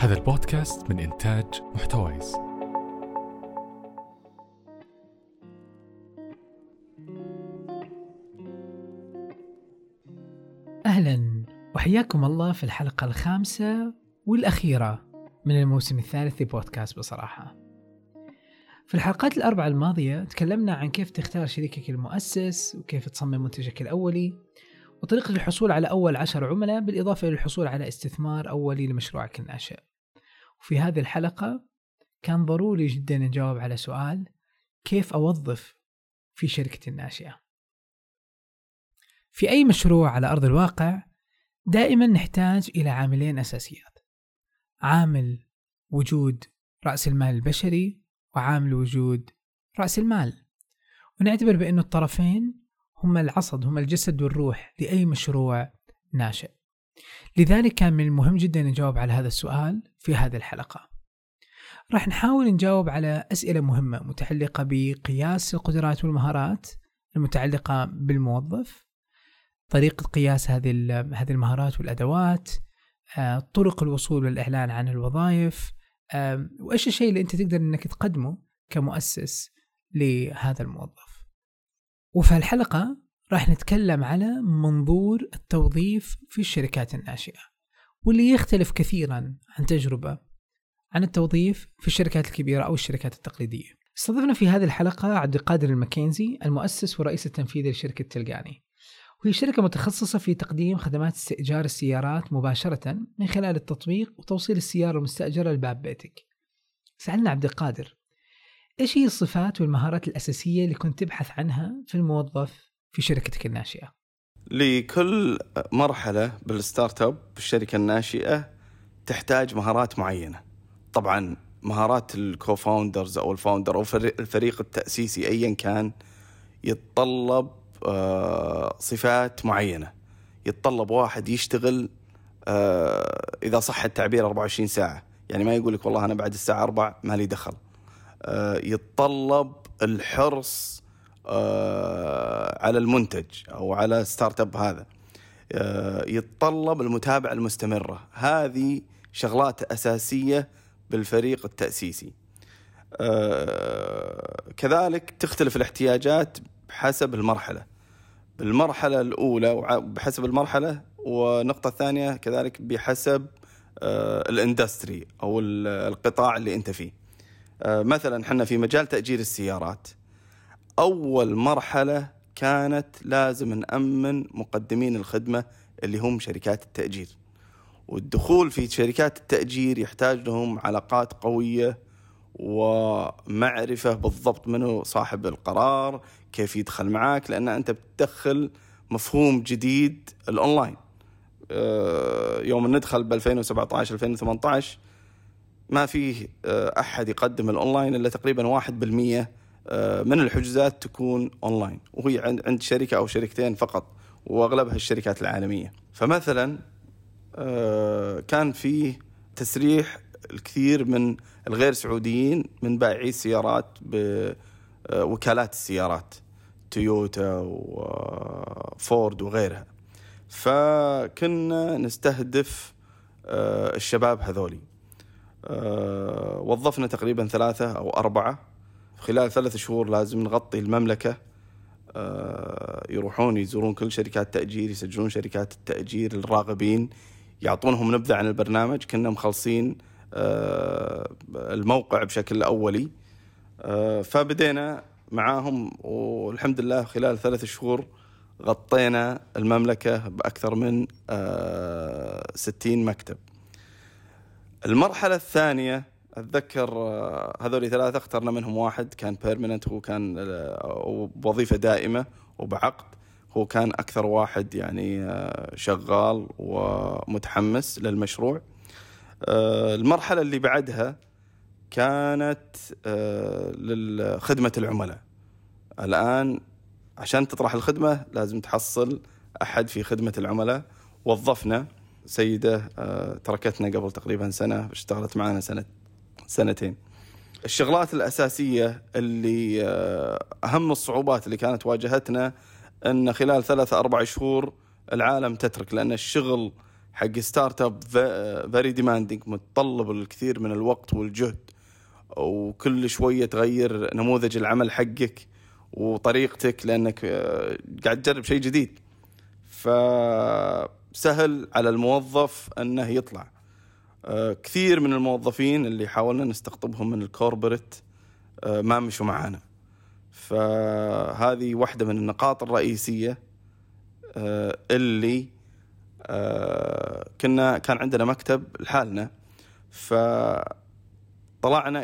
هذا البودكاست من إنتاج محتويس. أهلا وحياكم الله في الحلقة الخامسة والأخيرة من الموسم الثالث لبودكاست بصراحة. في الحلقات الأربعة الماضية تكلمنا عن كيف تختار شريكك المؤسس وكيف تصمم منتجك الأولي وطريقة الحصول على أول عشر عملاء بالإضافة إلى الحصول على استثمار أولي لمشروعك الناشئ. وفي هذه الحلقة كان ضروري جدا نجاوب على سؤال كيف أوظف في شركتي الناشئة؟ في أي مشروع على أرض الواقع دائما نحتاج إلى عاملين أساسيات. عامل وجود رأس المال البشري وعامل وجود رأس المال. ونعتبر بأن الطرفين هما العصد هما الجسد والروح لأي مشروع ناشئ. لذلك كان من المهم جدا نجاوب على هذا السؤال في هذه الحلقة. راح نحاول نجاوب على أسئلة مهمة متعلقة بقياس القدرات والمهارات المتعلقة بالموظف طريقة قياس هذه المهارات والأدوات آه، طرق الوصول والإعلان عن الوظائف وإيش الشيء اللي أنت تقدر أنك تقدمه كمؤسس لهذا الموظف. وفي الحلقة راح نتكلم على منظور التوظيف في الشركات الناشئة واللي يختلف كثيرا عن تجربة عن التوظيف في الشركات الكبيرة أو الشركات التقليدية. استضفنا في هذه الحلقة عبد القادر المكينزي المؤسس ورئيس التنفيذي لشركة تلقاني وهي شركة متخصصة في تقديم خدمات استئجار السيارات مباشرة من خلال التطبيق وتوصيل السيارة المستأجرة لباب بيتك. سألنا عبد القادر إيش هي الصفات والمهارات الأساسية اللي كنت تبحث عنها في الموظف في شركتك الناشئة؟ لكل مرحلة بال startup بالشركة الناشئة تحتاج مهارات معينة. طبعا مهارات ال co-founders أو ال founder أو الفريق التأسيسي ايا كان يتطلب آه، صفات معينة. يتطلب واحد يشتغل آه، إذا صح التعبير 24 ساعة، يعني ما يقول لك والله أنا بعد الساعة 4 ما لي دخل. آه، يتطلب الحرص على المنتج أو على ستارت أب هذا. آه، يتطلب المتابعة المستمرة. هذه شغلات أساسية بالفريق التأسيسي. آه، كذلك تختلف الاحتياجات بحسب المرحلة. بالمرحلة الأولى بحسب المرحلة والنقطة الثانية كذلك بحسب الإندستري أو القطاع اللي أنت فيه. مثلا إحنا في مجال تأجير السيارات. أول مرحلة كانت لازم نأمن مقدمين الخدمة اللي هم شركات التأجير. والدخول في شركات التأجير يحتاج لهم علاقات قوية ومعرفة بالضبط منه صاحب القرار كيف يدخل معك لأن أنت بتدخل مفهوم جديد الأونلاين. آه، يوم ندخل ب 2017 2018 ما فيه آه، أحد يقدم الأونلاين إلا تقريبا 1% آه، من الحجوزات تكون أونلاين وهي عند شركة أو شركتين فقط وأغلبها الشركات العالمية. فمثلا آه، كان فيه تسريح الكثير من الغير سعوديين من بائعي السيارات بوكالات السيارات تويوتا وفورد وغيرها. فكنا نستهدف آه، الشباب هذولي. وظفنا تقريبا ثلاثة أو أربعة خلال ثلاث شهور لازم نغطي المملكة. آه، يروحون يزورون كل شركات تأجير يسجلون شركات التأجير الراغبين يعطونهم نبذة عن البرنامج. كنا مخلصين آه، الموقع بشكل أولي. آه، فبدينا معاهم والحمد لله خلال ثلاث شهور غطينا المملكة بأكثر من 60 مكتب. المرحلة الثانية أتذكر آه، هذول ثلاثة اخترنا منهم واحد كان بيرمننت هو كان آه، بوظيفه دائمة وبعقد. هو كان أكثر واحد يعني آه، شغال ومتحمس للمشروع. المرحلة اللي بعدها كانت لخدمه العملاء. الآن عشان تطرح الخدمة لازم تحصل أحد في خدمة العملاء. وظفنا سيدة تركتنا قبل تقريبا سنة اشتغلت معنا سنة سنتين. الشغلات الأساسية اللي آه، أهم الصعوبات اللي كانت واجهتنا أن خلال ثلاثة أربع شهور العالم تترك لأن الشغل حق startup very demanding متطلب الكثير من الوقت والجهد وكل شوية تغير نموذج العمل حقك وطريقتك لأنك آه، قاعد تجرب شيء جديد. فسهل على الموظف إنه يطلع. كثير من الموظفين اللي حاولنا نستقطبهم من ال corporate آه، ما مشوا معانا. فهذه واحدة من النقاط الرئيسية آه، اللي كنا كان عندنا مكتب لحالنا. فطلعنا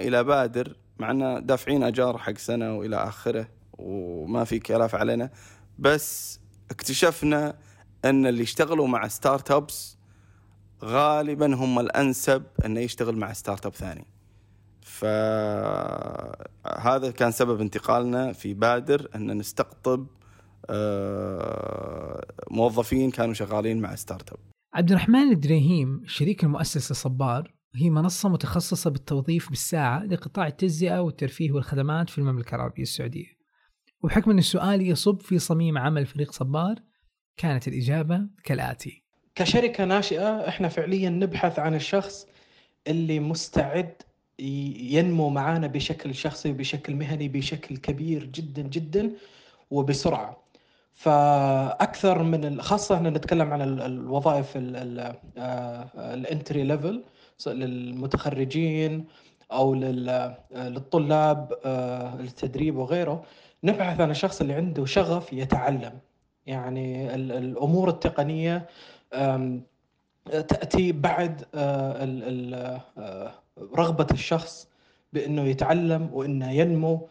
إلى بادر معنا دافعين أجار حق سنة وإلى آخره وما في كلافة علينا. بس اكتشفنا أن اللي اشتغلوا مع startups غالبا هم الأنسب إنه يشتغل مع startup ثاني فهذا كان سبب انتقالنا في بادر إن نستقطب آه، موظفين كانوا شغالين مع startup عبد الرحمن الدريهيم شريك مؤسس لصبار هي منصة متخصصة بالتوظيف بالساعة لقطاع التجزئة والترفيه والخدمات في المملكة العربية السعودية. وبحكم أن السؤال يصب في صميم عمل فريق صبار كانت الإجابة كالآتي. كشركة ناشئة إحنا فعليا نبحث عن الشخص اللي مستعد ينمو معانا بشكل شخصي وبشكل مهني بشكل كبير جدا جدا وبسرعة. فأكثر من خاصة إحنا نتكلم عن الوظائف ال entry level للمتخرجين أو للطلاب آه، التدريب وغيره. نبحث عن الشخص اللي عنده شغف يتعلم. يعني الأمور التقنية تأتي بعد آه، آه، رغبة الشخص بأنه يتعلم وأنه ينمو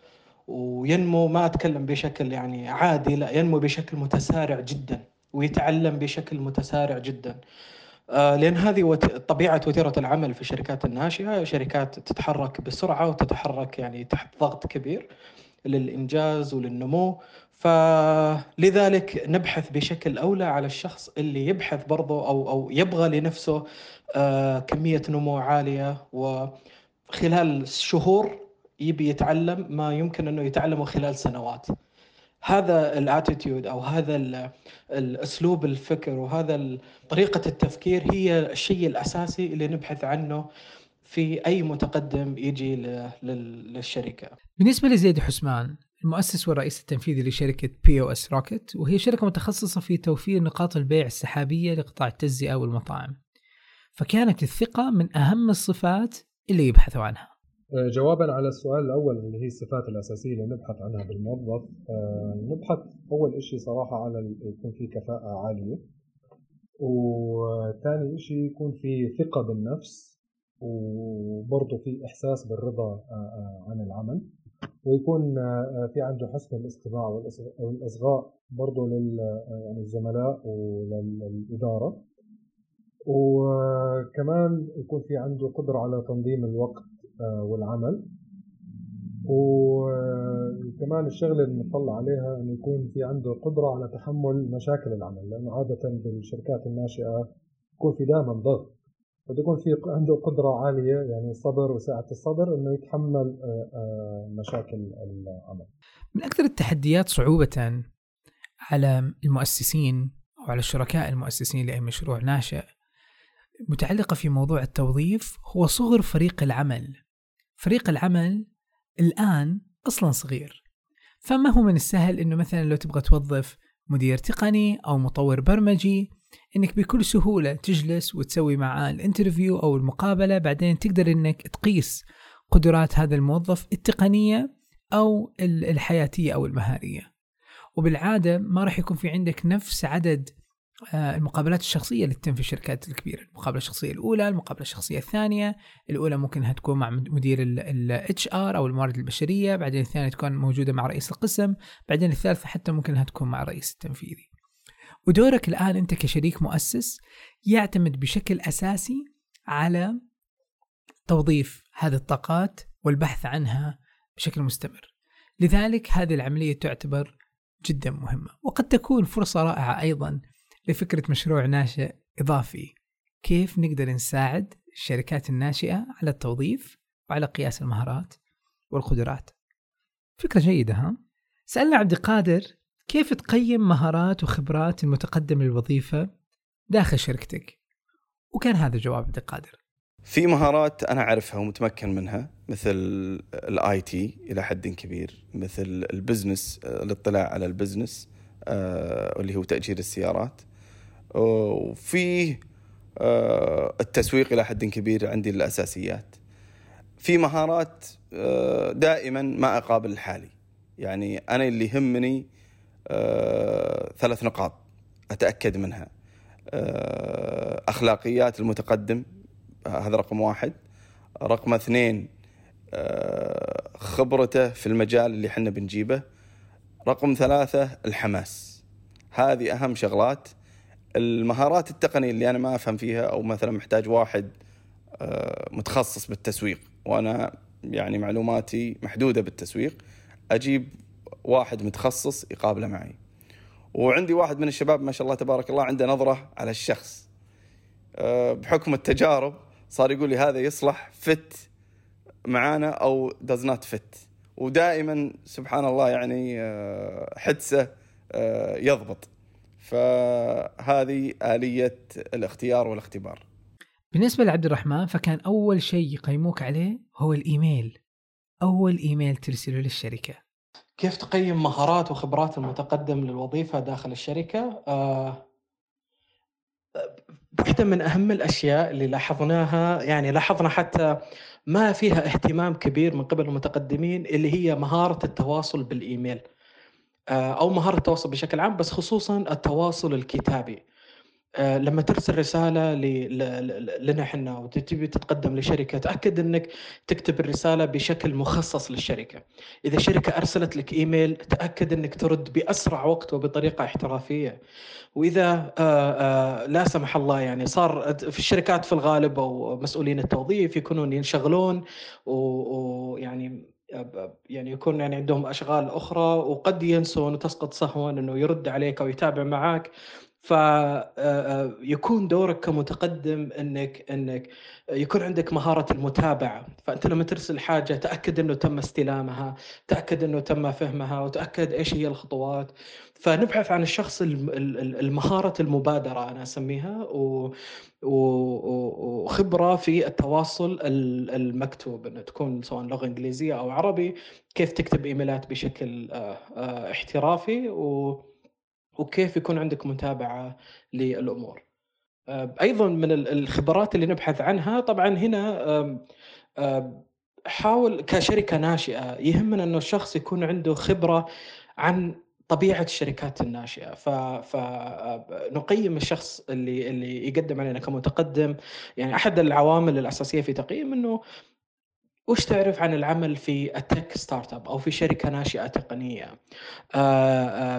وينمو ما أتكلم بشكل يعني عادي لا ينمو بشكل متسارع جدا ويتعلم بشكل متسارع جدا. آه، لأن هذه طبيعة وتيرة العمل في الشركات الناشئة شركات تتحرك بسرعة وتتحرك يعني تحت ضغط كبير. للإنجاز وللنمو. فلذلك نبحث بشكل أولى على الشخص اللي يبحث برضه أو أو يبغى لنفسه آه، كمية نمو عالية. وخلال شهور يبي يتعلم ما يمكن أنه يتعلمه خلال سنوات. هذا ال attitude أو هذا الأسلوب الفكري وهذا طريقة التفكير هي الشيء الأساسي اللي نبحث عنه. في أي متقدم يجي للشركة. بالنسبة لزيد حسمان المؤسس والرئيس التنفيذي لشركة POS Rocket وهي شركة متخصصة في توفير نقاط البيع السحابية لقطاع التجزئة والمطاعم. فكانت الثقة من أهم الصفات اللي يبحثوا عنها. آه، جوابا على السؤال الأول اللي هي الصفات الأساسية اللي نبحث عنها بالموظف. آه، نبحث أول شيء صراحة على يكون في كفاءة عالية وثاني شيء يكون في ثقة بالنفس. وبرضه في إحساس بالرضا آه، عن العمل. ويكون آه، في عنده حسن الاستماع والإصغاء برضه يعني الزملاء وللإدارة. وكمان يكون في عنده قدرة على تنظيم الوقت آه، والعمل. وكمان الشغلة اللي نطلع عليها إنه يكون في عنده قدرة على تحمل مشاكل العمل. لأنه عادة بالشركات الناشئة يكون في دائما ضغط. بده يكون في عنده قدرة عالية يعني صبر وسعة الصدر إنه يتحمل آه، آه، مشاكل العمل. من أكثر التحديات صعوبة على المؤسسين أو على الشركاء المؤسسين لأي مشروع ناشئ متعلقة في موضوع التوظيف هو صغر فريق العمل. فريق العمل الآن أصلا صغير. فما هو من السهل إنه مثلا لو تبغى توظف مدير تقني أو مطور برمجي إنك بكل سهولة تجلس وتسوي معاه الانترفيو أو المقابلة بعدين تقدر إنك تقيس قدرات هذا الموظف التقنية أو الحياتية أو المهارية. وبالعادة ما راح يكون في عندك نفس عدد آه، المقابلات الشخصية اللي تتم في الشركات الكبيرة. المقابلة الشخصية الأولى المقابلة الشخصية الثانية. الأولى ممكن إنها تكون مع مدير ال HR أو الموارد البشرية. بعدين الثانية تكون موجودة مع رئيس القسم. بعدين الثالثة حتى ممكن إنها تكون مع الرئيس التنفيذي. ودورك الآن أنت كشريك مؤسس يعتمد بشكل أساسي على توظيف هذه الطاقات والبحث عنها بشكل مستمر. لذلك هذه العملية تعتبر جدا مهمة. وقد تكون فرصة رائعة أيضا لفكرة مشروع ناشئ إضافي. كيف نقدر نساعد الشركات الناشئة على التوظيف وعلى قياس المهارات والقدرات؟ فكرة جيدة ها؟ سألنا عبد القادر كيف تقيم مهارات وخبرات المتقدم للوظيفة داخل شركتك؟ وكان هذا جواب عبد القادر. في مهارات أنا أعرفها ومتمكن منها مثل ال IT إلى حد كبير مثل ال business الاطلاع على ال business آه، اللي هو تأجير السيارات. وفيه آه، التسويق إلى حد كبير عندي الاساسيات في مهارات آه، دائما ما أقابل الحالي يعني أنا اللي يهمني ثلاث نقاط أتأكد منها. أخلاقيات المتقدم هذا رقم واحد. رقم اثنين آه، خبرته في المجال اللي إحنا بنجيبه. رقم ثلاثة الحماس. هذه أهم شغلات. المهارات التقنية اللي أنا ما أفهم فيها أو مثلا محتاج واحد آه، متخصص بالتسويق وأنا يعني معلوماتي محدودة بالتسويق أجيب واحد متخصص يقابله معي. وعندي واحد من الشباب ما شاء الله تبارك الله عنده نظرة على الشخص. آه، بحكم التجارب صار يقول لي هذا يصلح فت معانا أو داز نوت فت ودائما سبحان الله يعني آه، حدسه آه، يضبط. فهذه آلية الاختيار والاختبار. بالنسبة لعبد الرحمن فكان أول شيء يقيموك عليه هو الإيميل. أول إيميل ترسله للشركة. كيف تقيم مهارات وخبرات المتقدم للوظيفة داخل الشركة؟ آه واحدة من أهم الأشياء اللي لاحظناها يعني لاحظنا حتى ما فيها اهتمام كبير من قبل المتقدمين اللي هي مهارة التواصل بالإيميل آه، أو مهارة التواصل بشكل عام بس خصوصا التواصل الكتابي لما ترسل رسالة لنا إحنا وتبي تتقدم لشركة تأكد إنك تكتب الرسالة بشكل مخصص للشركة. إذا شركة أرسلت لك إيميل تأكد إنك ترد بأسرع وقت وبطريقة احترافية. وإذا آه، لا سمح الله يعني صار في الشركات في الغالب أو مسؤولين التوظيف يكونون ينشغلون ويعني يعني يكون يعني عندهم أشغال أخرى وقد ينسون وتسقط سهوا إنه يرد عليك أو يتابع معك فيكون آه، آه، دورك كمتقدم إنك إنك يكون عندك مهارة المتابعة، فأنت لما ترسل حاجة تأكد إنه تم استلامها، تأكد إنه تم فهمها وتأكد إيش هي الخطوات، فنبحث عن الشخص المهاره المبادرة أنا أسميها وخبرة في التواصل المكتوب. إنه تكون سواء لغة إنجليزية أو عربي، كيف تكتب إيميلات بشكل آه، احترافي و وكيف يكون عندك متابعة للأمور. آه، أيضا من الخبرات اللي نبحث عنها طبعا هنا حاول كشركة ناشئة يهمنا إنه الشخص يكون عنده خبرة عن طبيعة الشركات الناشئة. فنقيم الشخص اللي اللي يقدم علينا كمتقدم. يعني أحد العوامل الأساسية في تقييم إنه وش تعرف عن العمل في التك ستارت أب أو في شركة ناشئة تقنية؟ آه،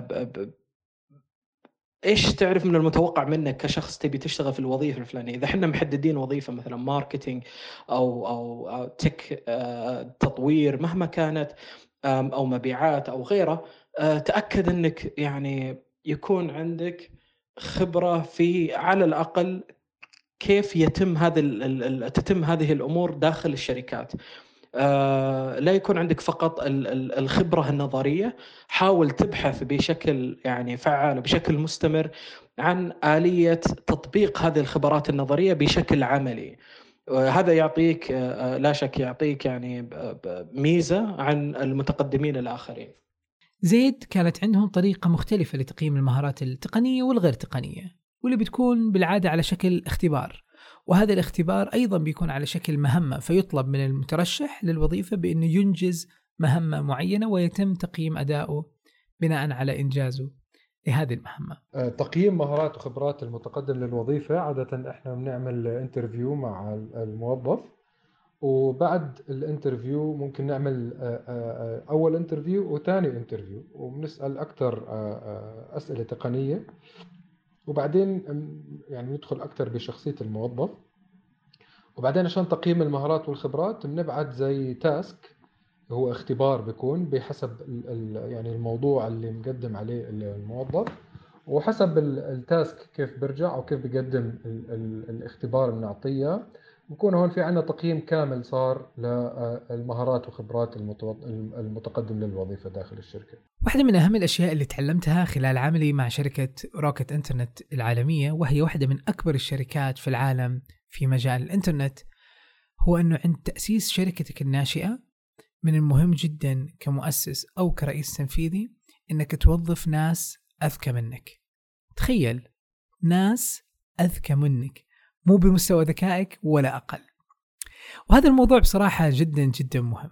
إيش تعرف من المتوقع منك كشخص تبي تشتغل في الوظيفة الفلانية؟ إذا إحنا محددين وظيفة مثلا ماركتينج أو أو, أو تك آه، تطوير مهما كانت أو مبيعات أو غيره آه، تأكد إنك يعني يكون عندك خبرة في على الأقل كيف يتم هذه تتم هذه الأمور داخل الشركات. لا يكون عندك فقط الخبرة النظرية. حاول تبحث بشكل يعني فعال وبشكل مستمر عن آلية تطبيق هذه الخبرات النظرية بشكل عملي. هذا يعطيك آه، لا شك يعطيك يعني ميزة عن المتقدمين الآخرين. زيد كانت عندهم طريقة مختلفة لتقييم المهارات التقنية والغير تقنية واللي بتكون بالعادة على شكل اختبار. وهذا الاختبار أيضا بيكون على شكل مهمة فيطلب من المترشح للوظيفة بأنه ينجز مهمة معينة ويتم تقييم أدائه بناء على إنجازه لهذه المهمة. آه، تقييم مهارات وخبرات المتقدم للوظيفة. عادة إحنا بنعمل interview مع الموظف وبعد ال interview ممكن نعمل آه، آه، أول interview وثاني interview وبنسأل أكثر أسئلة تقنية. وبعدين يعني ندخل أكثر بشخصية الموظف. وبعدين عشان تقييم المهارات والخبرات بنبعت زي تاسك هو اختبار بيكون بحسب يعني الموضوع اللي مقدم عليه الموظف وحسب التاسك كيف بيرجع أو كيف بيقدم الاختبار بنعطيه. بكون هون في عندنا تقييم كامل صار للمهارات وخبرات المتقدم للوظيفة داخل الشركة. واحدة من أهم الأشياء اللي تعلمتها خلال عملي مع شركة روكت إنترنت العالمية وهي واحدة من أكبر الشركات في العالم في مجال الإنترنت هو أنه عند تأسيس شركتك الناشئة من المهم جدا كمؤسس أو كرئيس تنفيذي أنك توظف ناس أذكى منك. تخيل ناس أذكى منك. مو بمستوى ذكائك ولا أقل. وهذا الموضوع بصراحة جدا جدا مهم.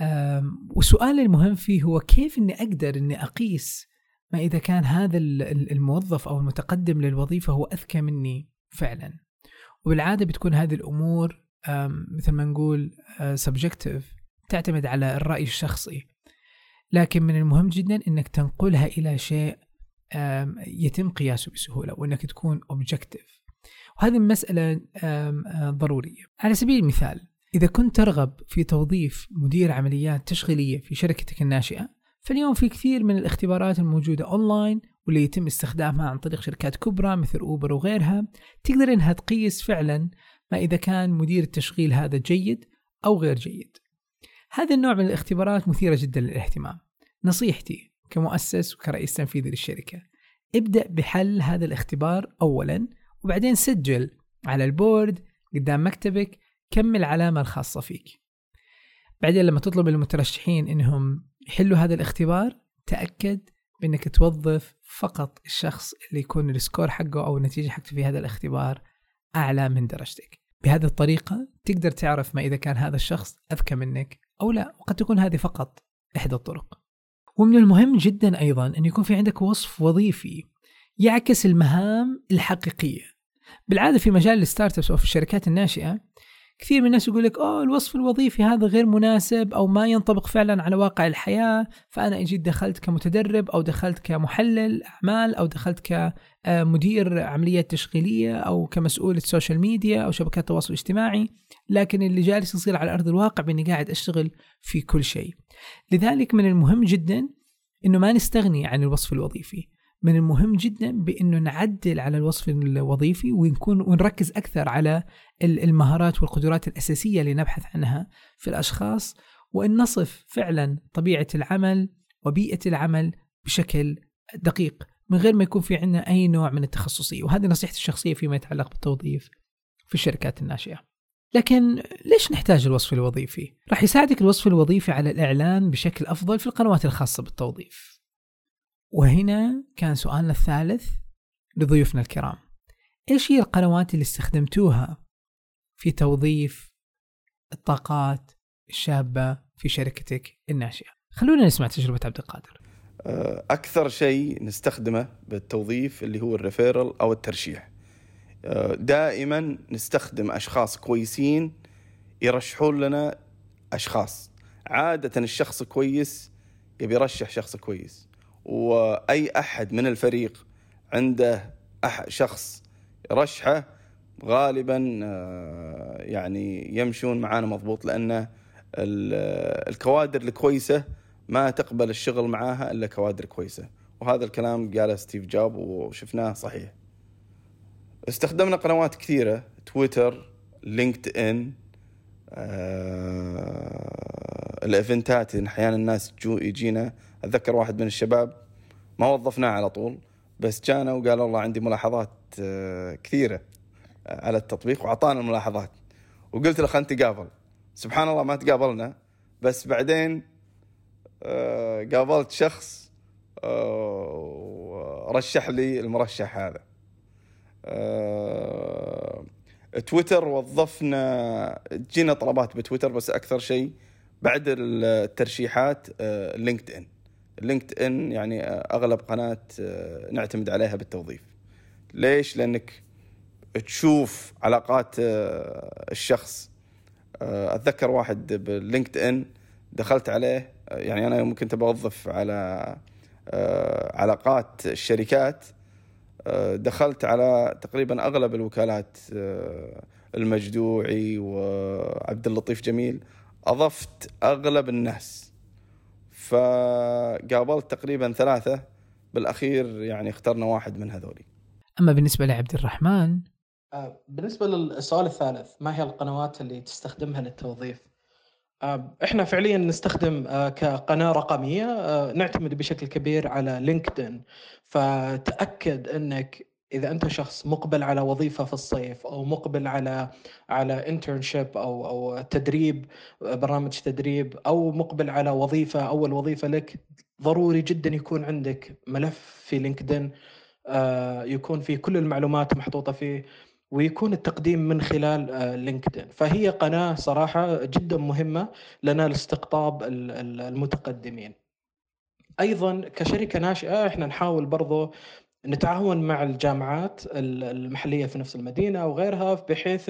أم، وسؤالي المهم فيه هو كيف إني أقدر إني أقيس ما إذا كان هذا ال- ال- الموظف أو المتقدم للوظيفة هو أذكى مني فعلا. وبالعادة بتكون هذه الأمور أم، مثل ما نقول subjective تعتمد على الرأي الشخصي. لكن من المهم جدا إنك تنقلها إلى شيء يتم قياسه بسهولة وإنك تكون objective وهذه المسألة أم، أه، ضرورية. على سبيل المثال إذا كنت ترغب في توظيف مدير عمليات تشغيلية في شركتك الناشئة فاليوم في كثير من الاختبارات الموجودة أونلاين واللي يتم استخدامها عن طريق شركات كبرى مثل أوبر وغيرها تقدر إنها تقيس فعلا ما إذا كان مدير التشغيل هذا جيد أو غير جيد. هذا النوع من الاختبارات مثيرة جدا للاهتمام. نصيحتي كمؤسس وكرئيس تنفيذي للشركة ابدأ بحل هذا الاختبار أولا وبعدين سجل على ال board قدام مكتبك كم العلامة الخاصة فيك. بعدين لما تطلب المترشحين إنهم يحلوا هذا الاختبار تأكد بإنك توظف فقط الشخص اللي يكون ال score حقه أو النتيجة حقته في هذا الاختبار أعلى من درجتك. بهذه الطريقة تقدر تعرف ما إذا كان هذا الشخص أذكى منك أو لا وقد تكون هذه فقط إحدى الطرق. ومن المهم جدا أيضا أن يكون في عندك وصف وظيفي يعكس المهام الحقيقية. بالعادة في مجال ال startups أو في الشركات الناشئة كثير من الناس يقول لك أوه الوصف الوظيفي هذا غير مناسب أو ما ينطبق فعلا على واقع الحياة فأنا اجيت دخلت كمتدرب أو دخلت كمحلل أعمال أو دخلت كمدير عمليات تشغيلية أو كمسؤول ال social media أو شبكات التواصل الاجتماعي لكن اللي جالس يصير على أرض الواقع بإني قاعد أشتغل في كل شيء. لذلك من المهم جدا إنه ما نستغني عن الوصف الوظيفي. من المهم جدا بإنه نعدل على الوصف الوظيفي ونكون ونركز أكثر على ال- المهارات والقدرات الأساسية اللي نبحث عنها في الأشخاص وإن نصف فعلا طبيعة العمل وبيئة العمل بشكل دقيق من غير ما يكون في عندنا أي نوع من التخصصية وهذه نصيحتي الشخصية فيما يتعلق بالتوظيف في الشركات الناشئة. لكن ليش نحتاج الوصف الوظيفي؟ راح يساعدك الوصف الوظيفي على الإعلان بشكل أفضل في القنوات الخاصة بالتوظيف. وهنا كان سؤالنا الثالث لضيوفنا الكرام. إيش هي القنوات اللي استخدمتوها في توظيف الطاقات الشابة في شركتك الناشئة؟ خلونا نسمع تجربة عبد القادر. آه، أكثر شيء نستخدمه بالتوظيف اللي هو الريفيرال أو الترشيح. آه، دائما نستخدم أشخاص كويسين يرشحون لنا أشخاص. عادة الشخص كويس يبي يرشح شخص كويس. وأي أحد من الفريق عنده شخص يرشحه غالبا آه، يعني يمشون معانا مضبوط لأن ال- الكوادر الكويسة ما تقبل الشغل معاها إلا كوادر كويسة. وهذا الكلام قاله ستيف جوب وشفناه صحيح. استخدمنا قنوات كثيرة تويتر لينكد إن آه، الإيفنتات أحيانا الناس يجينا أتذكر واحد من الشباب ما وظفناه على طول بس جانا وقال والله عندي ملاحظات آه، كثيرة على التطبيق وأعطانا الملاحظات. وقلت له خلينا نتقابل. سبحان الله ما تقابلنا بس بعدين آه، قابلت شخص آه، ورشح لي المرشح هذا. آه، تويتر وظفنا جينا طلبات بتويتر بس أكثر شيء بعد الترشيحات آه، LinkedIn LinkedIn يعني أغلب قناة آه، نعتمد عليها بالتوظيف. ليش؟ لأنك تشوف علاقات آه، الشخص. آه، أتذكر واحد بال LinkedIn دخلت عليه يعني أنا يوم كنت بوظف على علاقات الشركات دخلت على تقريبا أغلب الوكالات المجدوعي وعبد اللطيف جميل. أضفت أغلب الناس. فقابلت تقريبا ثلاثة بالأخير يعني اخترنا واحد من هذولي. أما بالنسبة لعبد الرحمن؟ آه، بالنسبة للسؤال الثالث ما هي القنوات اللي تستخدمها للتوظيف؟ آه، إحنا فعليا نستخدم آه، كقناة رقمية نعتمد بشكل كبير على لينكدين. فتأكد إنك إذا أنت شخص مقبل على وظيفة في الصيف أو مقبل على على internship أو أو تدريب برنامج تدريب أو مقبل على وظيفة أول وظيفة لك ضروري جدا يكون عندك ملف في LinkedIn يكون فيه كل المعلومات محطوطة فيه ويكون التقديم من خلال آه، LinkedIn. فهي قناة صراحة جدا مهمة لنا لاستقطاب المتقدمين. أيضا كشركة ناشئة إحنا نحاول برضو نتعاون مع الجامعات المحلية في نفس المدينة وغيرها بحيث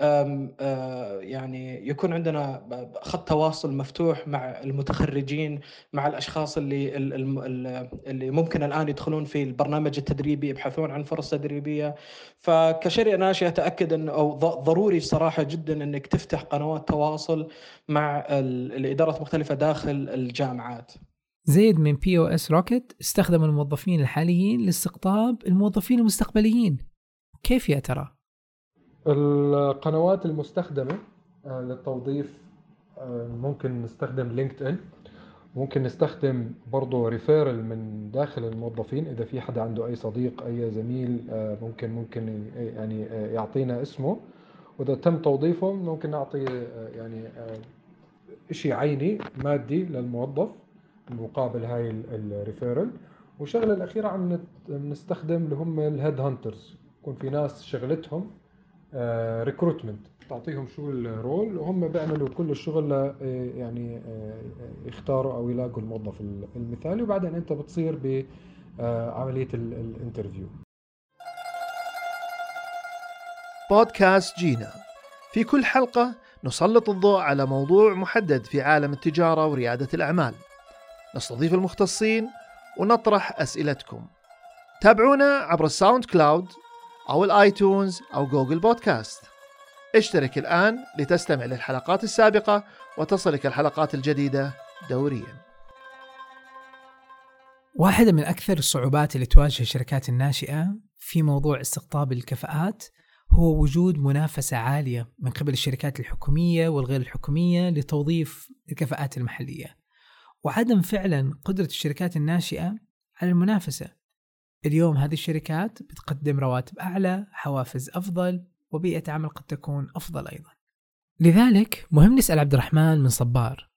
آه، يعني يكون عندنا خط تواصل مفتوح مع المتخرجين مع الأشخاص اللي اللي ممكن الآن يدخلون في البرنامج التدريبي يبحثون عن فرص تدريبية فكشركه ناشئه تاكد إنه أو ضروري صراحة جدا إنك تفتح قنوات تواصل مع الإدارات المختلفه داخل الجامعات. زيد من POSRocket استخدم الموظفين الحاليين لاستقطاب الموظفين المستقبليين. كيف يا ترى؟ القنوات المستخدمة آه، للتوظيف آه، ممكن نستخدم LinkedIn ممكن نستخدم برضه referral من داخل الموظفين إذا في حدا عنده أي صديق أي زميل آه، ممكن ممكن يعني يعطينا اسمه وإذا تم توظيفه ممكن نعطي يعني شيء عيني مادي للموظف مقابل هاي ال referral والشغلة الأخيرة عم نستخدم اللي هم ال headhunters يكون في ناس شغلتهم recruitment آه، تعطيهم شو ال role وهم بيعملوا كل الشغل آه، يعني آه، يختاروا أو يلاقوا الموظف المثالي. وبعدين أنت بتصير بعمليه ال interview بودكاست جينا. في كل حلقة نسلط الضوء على موضوع محدد في عالم التجارة وريادة الأعمال. نستضيف المختصين ونطرح أسئلتكم. تابعونا عبر ال SoundCloud أو ال iTunes أو Google Podcast. اشترك الآن لتستمع للحلقات السابقة وتصلك الحلقات الجديدة دوريا. واحدة من أكثر الصعوبات اللي تواجه الشركات الناشئة في موضوع استقطاب الكفاءات هو وجود منافسة عالية من قبل الشركات الحكومية والغير الحكومية لتوظيف الكفاءات المحلية. وعدم فعلا قدرة الشركات الناشئة على المنافسة. اليوم هذه الشركات بتقدم رواتب أعلى حوافز أفضل وبيئة عمل قد تكون أفضل أيضا. لذلك مهم نسأل عبد الرحمن من صبار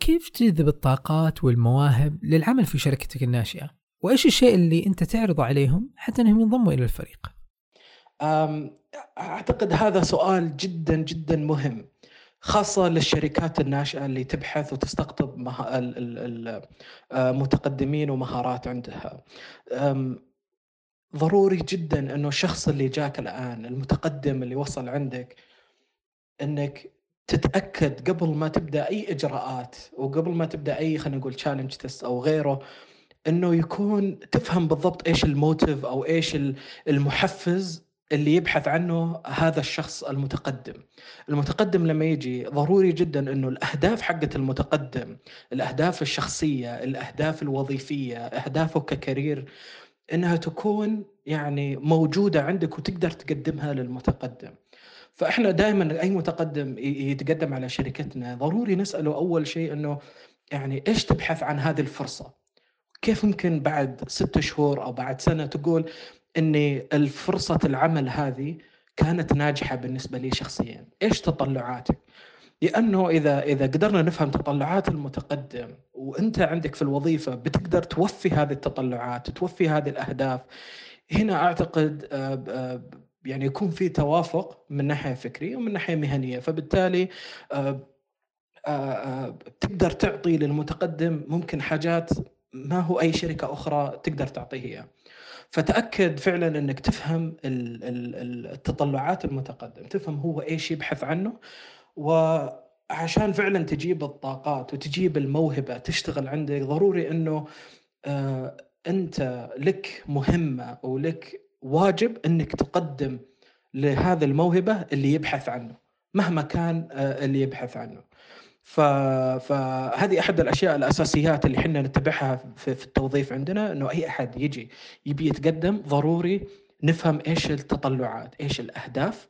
كيف تجذب الطاقات والمواهب للعمل في شركتك الناشئة؟ وإيش الشيء اللي أنت تعرضه عليهم حتى أنهم ينضموا إلى الفريق؟ أعتقد هذا سؤال جدا جدا مهم. خاصة للشركات الناشئة اللي تبحث وتستقطب. المتقدمين ومهارات عندها ضروري جدا إنه الشخص اللي جاك الآن المتقدم اللي وصل عندك إنك تتأكد قبل ما تبدأ أي إجراءات وقبل ما تبدأ أي خلينا نقول challenge test أو غيره إنه يكون تفهم بالضبط إيش ال motive أو إيش المحفز اللي يبحث عنه هذا الشخص المتقدم. المتقدم لما يجي ضروري جدا إنه الأهداف حقه المتقدم الأهداف الشخصية الأهداف الوظيفية أهدافه ك career إنها تكون يعني موجودة عندك وتقدر تقدمها للمتقدم. فإحنا دائما أي متقدم يتقدم على شركتنا ضروري نسأله أول شيء إنه يعني إيش تبحث عن هذه الفرصة؟ كيف ممكن بعد ستة شهور أو بعد سنة تقول إني الفرصة العمل هذه كانت ناجحة بالنسبة لي شخصيا، إيش تطلعاتك؟ لأنه إذا إذا قدرنا نفهم تطلعات المتقدم وأنت عندك في الوظيفة بتقدر توفي هذه التطلعات، توفي هذه الأهداف، هنا أعتقد آه، آه، يعني يكون في توافق من ناحية فكرية ومن ناحية مهنية، فبالتالي آه، تقدر تعطي للمتقدم ممكن حاجات ما هو أي شركة أخرى تقدر تعطيه إياها. فتأكد فعلا إنك تفهم التطلعات المتقدم تفهم هو إيش يبحث عنه. وعشان فعلا تجيب الطاقات وتجيب الموهبة تشتغل عندك ضروري إنه آه، أنت لك مهمة ولك واجب إنك تقدم لهذا الموهبة اللي يبحث عنه مهما كان آه، اللي يبحث عنه. فهذه أحد الأشياء الأساسيات اللي إحنا نتبعها في, في التوظيف عندنا إنه أي أحد يجي يبي يتقدم ضروري نفهم إيش التطلعات إيش الأهداف.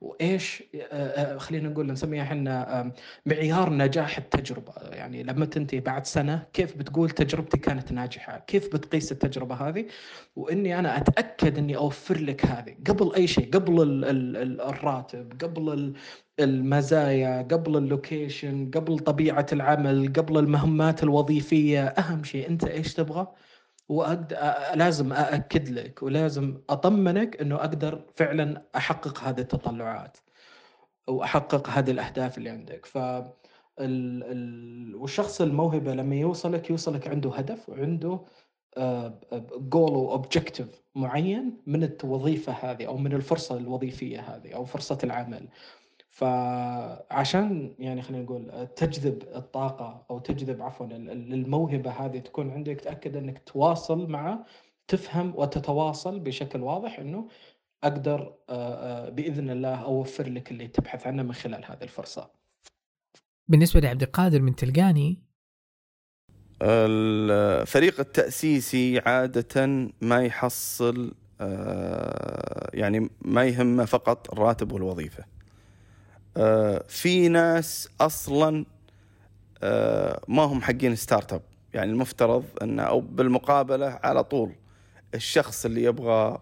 وإيش آه، آه، خلينا نقول نسميها إحنا معيار نجاح التجربة. يعني لما تنتهي بعد سنة كيف بتقول تجربتي كانت ناجحة؟ كيف بتقيس التجربة هذه؟ وإني أنا أتأكد إني أوفر لك هذه. قبل أي شيء قبل ال ال ال الراتب قبل المزايا قبل اللوكيشن قبل طبيعة العمل قبل المهمات الوظيفية أهم شيء أنت إيش تبغى؟ وأقدر لازم أأكد لك ولازم أطمنك أنه أقدر فعلا أحقق هذه التطلعات وأحقق هذه الأهداف اللي عندك. ف ال... ال... والشخص الموهبة لما يوصلك يوصلك عنده هدف وعنده جول واوبجيكتيف معين من الوظيفة هذه أو من الفرصة الوظيفية هذه أو فرصة العمل. فعشان يعني خلينا نقول تجذب الطاقة أو تجذب عفوا الموهبة هذه تكون عندك تأكد أنك تواصل مع تفهم وتتواصل بشكل واضح أنه أقدر بإذن الله أوفر لك اللي تبحث عنه من خلال هذه الفرصة. بالنسبة لعبد القادر من تلقاني. الفريق التأسيسي عادة ما يحصل يعني ما يهمه فقط الراتب والوظيفة. آه، في ناس أصلا آه، ما هم حقين startup يعني المفترض انه أو بالمقابلة على طول الشخص اللي يبغى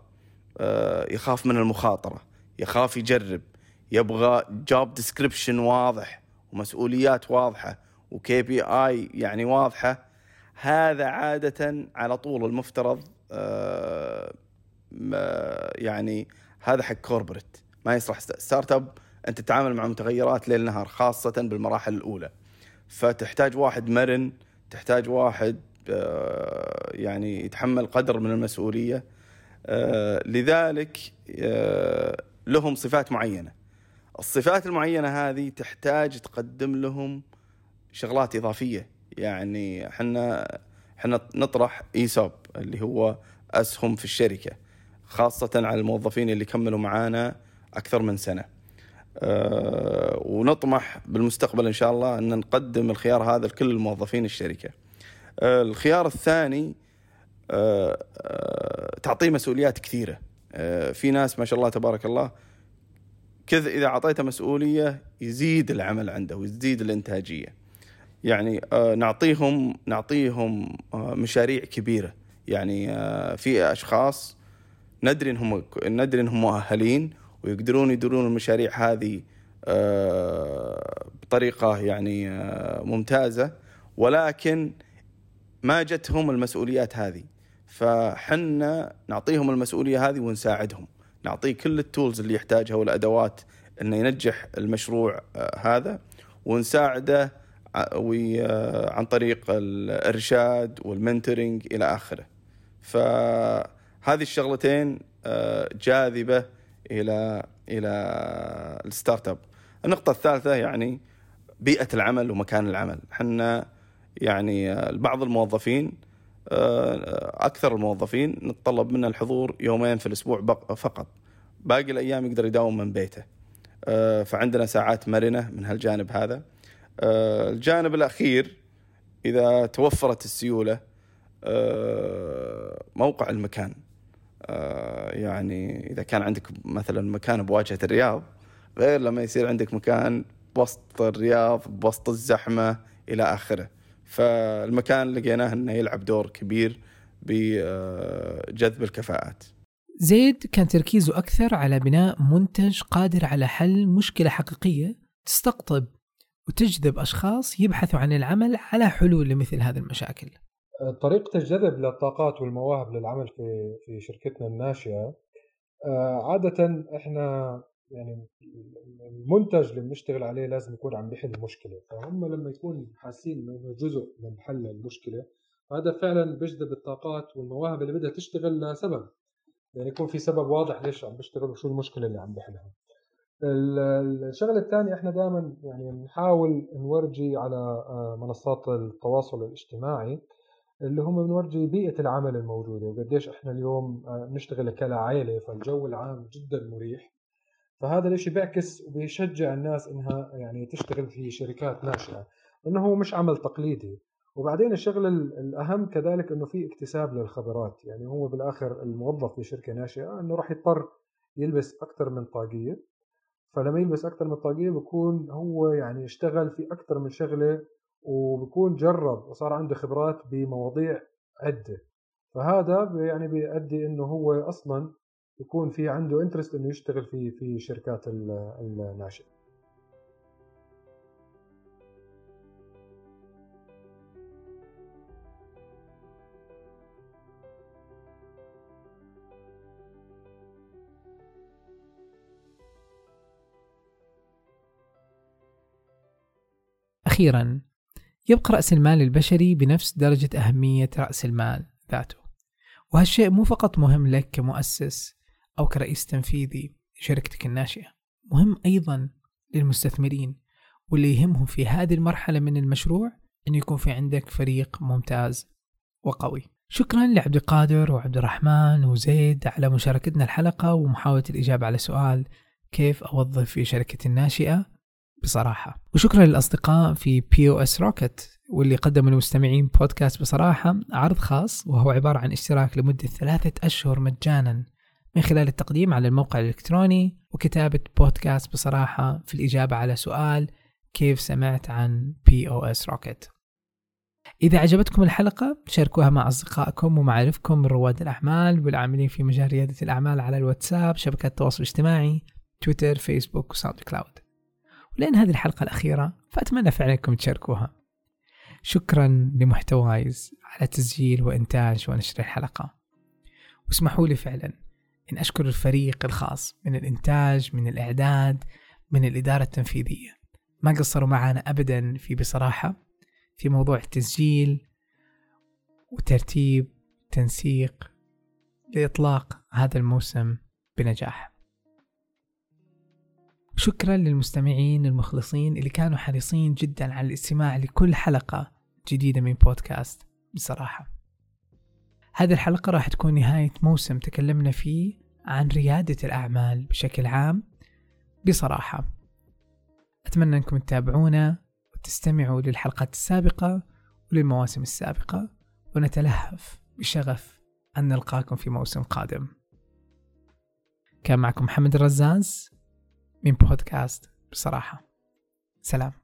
آه، يخاف من المخاطرة يخاف يجرب يبغى job description واضح ومسؤوليات واضحة و KPI يعني واضحة هذا عادة على طول المفترض يعني هذا حق corporate ما يصلح startup انت تتعامل مع متغيرات ليل نهار خاصة بالمراحل الأولى. فتحتاج واحد مرن تحتاج واحد آه، يعني يتحمل قدر من المسؤولية. آه، لذلك آه، لهم صفات معينة. الصفات المعينة هذه تحتاج تقدم لهم شغلات إضافية. يعني إحنا إحنا نطرح إيسوب اللي هو أسهم في الشركة خاصة على الموظفين اللي كملوا معانا أكثر من سنة. ونطمح بالمستقبل إن شاء الله أن نقدم الخيار هذا لكل موظفين الشركة. آه، الخيار الثاني آه، تعطيه مسؤوليات كثيرة. في ناس ما شاء الله تبارك الله كذا إذا أعطيته مسؤولية يزيد العمل عنده ويزيد الإنتاجية. يعني نعطيهم نعطيهم مشاريع كبيرة يعني في أشخاص ندري إنهم ندري إنهم مؤهلين ويقدرون يديرون المشاريع هذه آه، بطريقة يعني آه، ممتازة. ولكن ما جتهم المسؤوليات هذه. فحنا نعطيهم المسؤولية هذه ونساعدهم. نعطيه كل ال tools اللي يحتاجها والأدوات إنه ينجح المشروع آه، هذا. ونساعده عن طريق الإرشاد وال mentoring إلى آخره. فهذه الشغلتين جاذبة إلى إلى ال startup. النقطة الثالثة يعني بيئة العمل ومكان العمل. إحنا يعني بعض الموظفين آه، أكثر الموظفين نتطلب منه الحضور يومين في الأسبوع فقط. باقي الأيام يقدر يداوم من بيته. آه، فعندنا ساعات مرنة من هالجانب هذا. آه، الجانب الأخير إذا توفرت السيولة موقع المكان. آه، يعني إذا كان عندك مثلا مكان بواجهة الرياض غير لما يصير عندك مكان بوسط الرياض بوسط الزحمة إلى آخره. فالمكان لقيناه إنه يلعب دور كبير بجذب الكفاءات. زيد كان تركيزه أكثر على بناء منتج قادر على حل مشكلة حقيقية تستقطب وتجذب أشخاص يبحثوا عن العمل على حلول لمثل هذه المشاكل. طريقة الجذب للطاقات والمواهب للعمل في في شركتنا الناشئة آه، عادة إحنا يعني المنتج اللي بنشتغل عليه لازم يكون عم بيحل مشكلة. فهم لما يكون حاسين إنه جزء من حل المشكلة هذا فعلا بيجذب الطاقات والمواهب اللي بدها تشتغل لسبب. يعني يكون في سبب واضح ليش عم بيشتغل وشو المشكلة اللي عم بيحلها. الشغلة الثانية إحنا دائما يعني بنحاول نورجي على آه، منصات التواصل الاجتماعي. اللي هم بنورجي بيئة العمل الموجودة وقديش إحنا اليوم آه، نشتغل كعائلة فالجو العام جدا مريح. فهذا الإشي بيعكس وبيشجع الناس إنها يعني تشتغل في شركات ناشئة إنه هو مش عمل تقليدي. وبعدين الشغلة ال- الأهم كذلك إنه في اكتساب للخبرات. يعني هو بالآخر الموظف في شركة ناشئة إنه راح يضطر يلبس أكثر من طاقية. فلما يلبس أكثر من طاقية بكون هو يعني اشتغل في أكثر من شغلة وبكون جرب وصار عنده خبرات بمواضيع عدة. فهذا يعني بيؤدي إنه هو أصلا يكون في عنده انترست إنه يشتغل في في شركات ال- الناشئة. أخيرا يبقى رأس المال البشري بنفس درجة أهمية رأس المال ذاته. وهالشيء مو فقط مهم لك كمؤسس أو كرئيس تنفيذي لشركتك الناشئة مهم أيضا للمستثمرين واللي يهمهم في هذه المرحلة من المشروع أن يكون في عندك فريق ممتاز وقوي. شكرا لعبد القادر وعبد الرحمن وزيد على مشاركتنا الحلقة ومحاولة الإجابة على سؤال كيف أوظف في شركة الناشئة؟ بصراحة. وشكرا للأصدقاء في POSRocket واللي قدموا للمستمعين بودكاست بصراحة. عرض خاص وهو عبارة عن اشتراك لمدة ثلاثة أشهر مجانا من خلال التقديم على الموقع الإلكتروني وكتابة بودكاست بصراحة في الإجابة على سؤال كيف سمعت عن POSRocket إذا عجبتكم الحلقة شاركوها مع أصدقائكم ومعارفكم من رواد الأعمال والعاملين في مجال ريادة الأعمال على الواتساب شبكات التواصل الاجتماعي تويتر فيسبوك و SoundCloud. ولأن هذه الحلقة الأخيرة فأتمنى فعلا أنكم تشاركوها. شكرا لمحتوايز على تسجيل وإنتاج ونشر الحلقة. واسمحوا لي فعلا أن أشكر الفريق الخاص من الإنتاج من الإعداد من الإدارة التنفيذية. ما قصروا معنا أبدا في بصراحة في موضوع التسجيل وترتيب تنسيق لإطلاق هذا الموسم بنجاح. شكرا للمستمعين المخلصين اللي كانوا حريصين جدا على الاستماع لكل حلقة جديدة من بودكاست بصراحة. هذه الحلقة راح تكون نهاية موسم تكلمنا فيه عن ريادة الأعمال بشكل عام بصراحة. أتمنى أنكم تتابعونا وتستمعوا للحلقات السابقة وللمواسم السابقة ونتلهف بشغف أن نلقاكم في موسم قادم. كان معكم محمد الرزاز. من بودكاست بصراحة. سلام.